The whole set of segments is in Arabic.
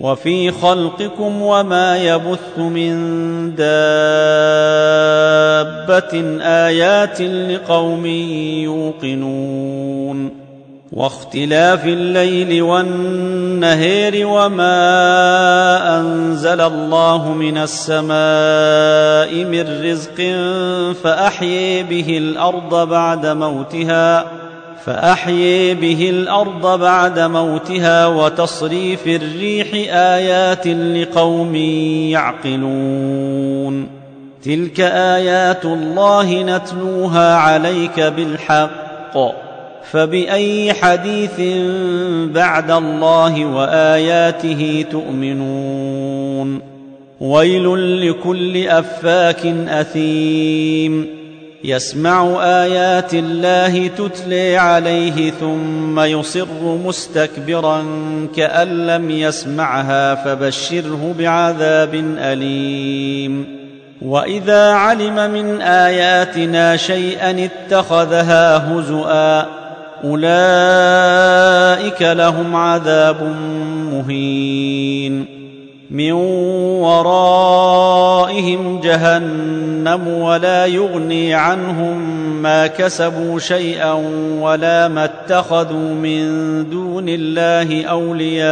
وفي خلقكم وما يبث من دابة آيات لقوم يوقنون واختلاف الليل والنهير وما أنزل الله من السماء من رزق فأحيي به الأرض بعد موتها فأحيي به الأرض بعد موتها وتصريف الريح آيات لقوم يعقلون. تلك آيات الله نتلوها عليك بالحق. فبأي حديث بعد الله وآياته تؤمنون؟ ويل لكل أفاك أثيم. يسمع آيات الله تتلي عليه ثم يصر مستكبرا كأن لم يسمعها فبشره بعذاب أليم. وإذا علم من آياتنا شيئا اتخذها هزؤا أولئك لهم عذاب مهين. من ورائهم جهنم ولا يغني عنهم ما كسبوا شيئا ولا ما اتخذوا من دون الله اولياء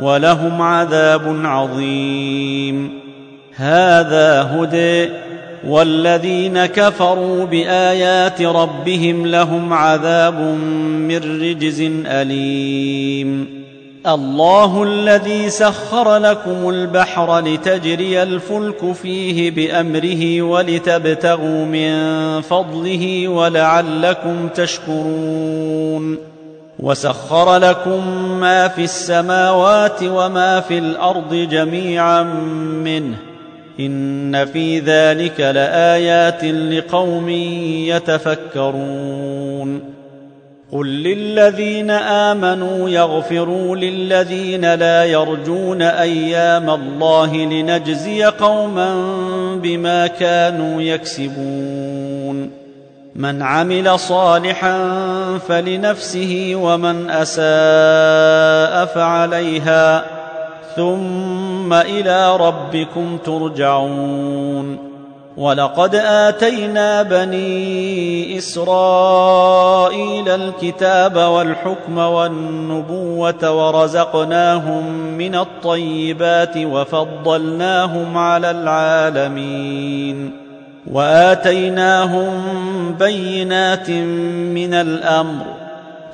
ولهم عذاب عظيم. هذا هدي والذين كفروا بايات ربهم لهم عذاب من رجز اليم. الله الذي سخر لكم البحر لتجري الفلك فيه بأمره ولتبتغوا من فضله ولعلكم تشكرون. وسخر لكم ما في السماوات وما في الأرض جميعا منه. إن في ذلك لآيات لقوم يتفكرون. قل للذين امنوا يغفروا للذين لا يرجون أيام الله لنجزي قوما بما كانوا يكسبون من عمل صالحا فلنفسه ومن اساء فعليها ثم إلى ربكم ترجعون ولقد اتينا بني اسرائيل الكتاب والحكم والنبوه ورزقناهم من الطيبات وفضلناهم على العالمين واتيناهم بينات من الامر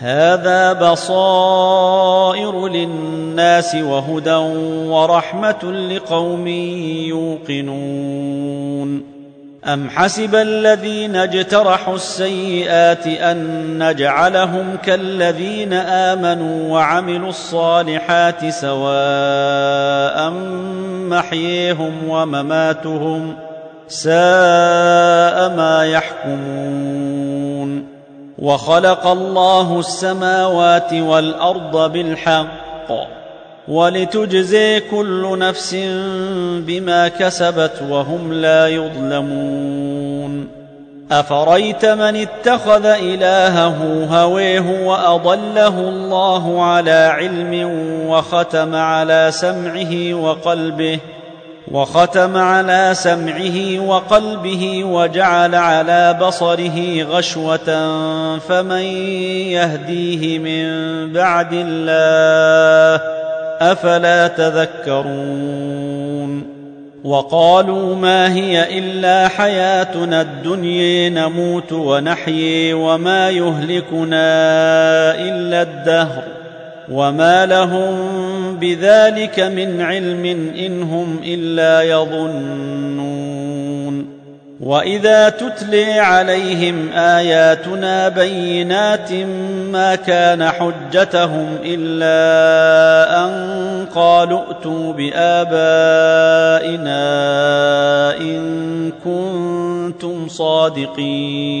هذا بصائر للناس وهدى ورحمة لقوم يوقنون. أم حسب الذين اجترحوا السيئات أن نجعلهم كالذين آمنوا وعملوا الصالحات سواء محييهم ومماتهم ساء ما يحكمون. وخلق الله السماوات والأرض بالحق ولتجزي كل نفس بما كسبت وهم لا يظلمون أفريت من اتخذ إلهه هويه وأضله الله على علم وختم على سمعه وقلبه وختم على سمعه وقلبه وجعل على بصره غشوة فمن يهديه من بعد الله أفلا تذكرون وقالوا ما هي إلا حياتنا الدنيا نموت ونحيي وما يهلكنا إلا الدهر وما لهم بذلك من علم ان هم الا يظنون واذا تتلي عليهم اياتنا بينات ما كان حجتهم الا ان قالوا ائتوا بابائنا ان كنتم صادقين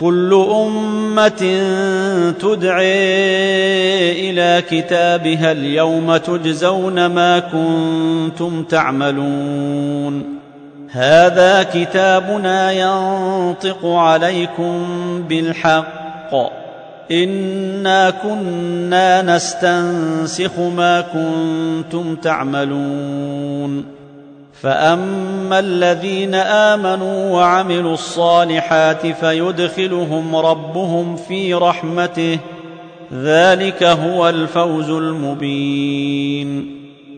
كل أمة تدعي إلى كتابها اليوم تجزون ما كنتم تعملون. هذا كتابنا ينطق عليكم بالحق. إنا كنا نستنسخ ما كنتم تعملون. فاما الذين امنوا وعملوا الصالحات فيدخلهم ربهم في رحمته ذلك هو الفوز المبين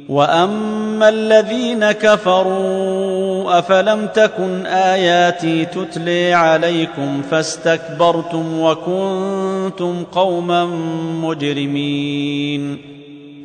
واما الذين كفروا افلم تكن اياتي تتلي عليكم فاستكبرتم وكنتم قوما مجرمين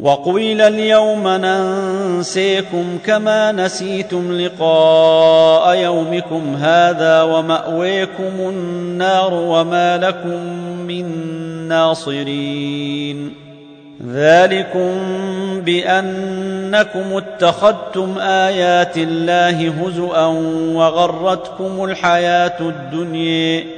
وقيل اليوم ننسيكم كما نسيتم لقاء يومكم هذا وماويكم النار وما لكم من ناصرين ذلكم بانكم اتخذتم ايات الله هزءا وغرتكم الحياة الدنيا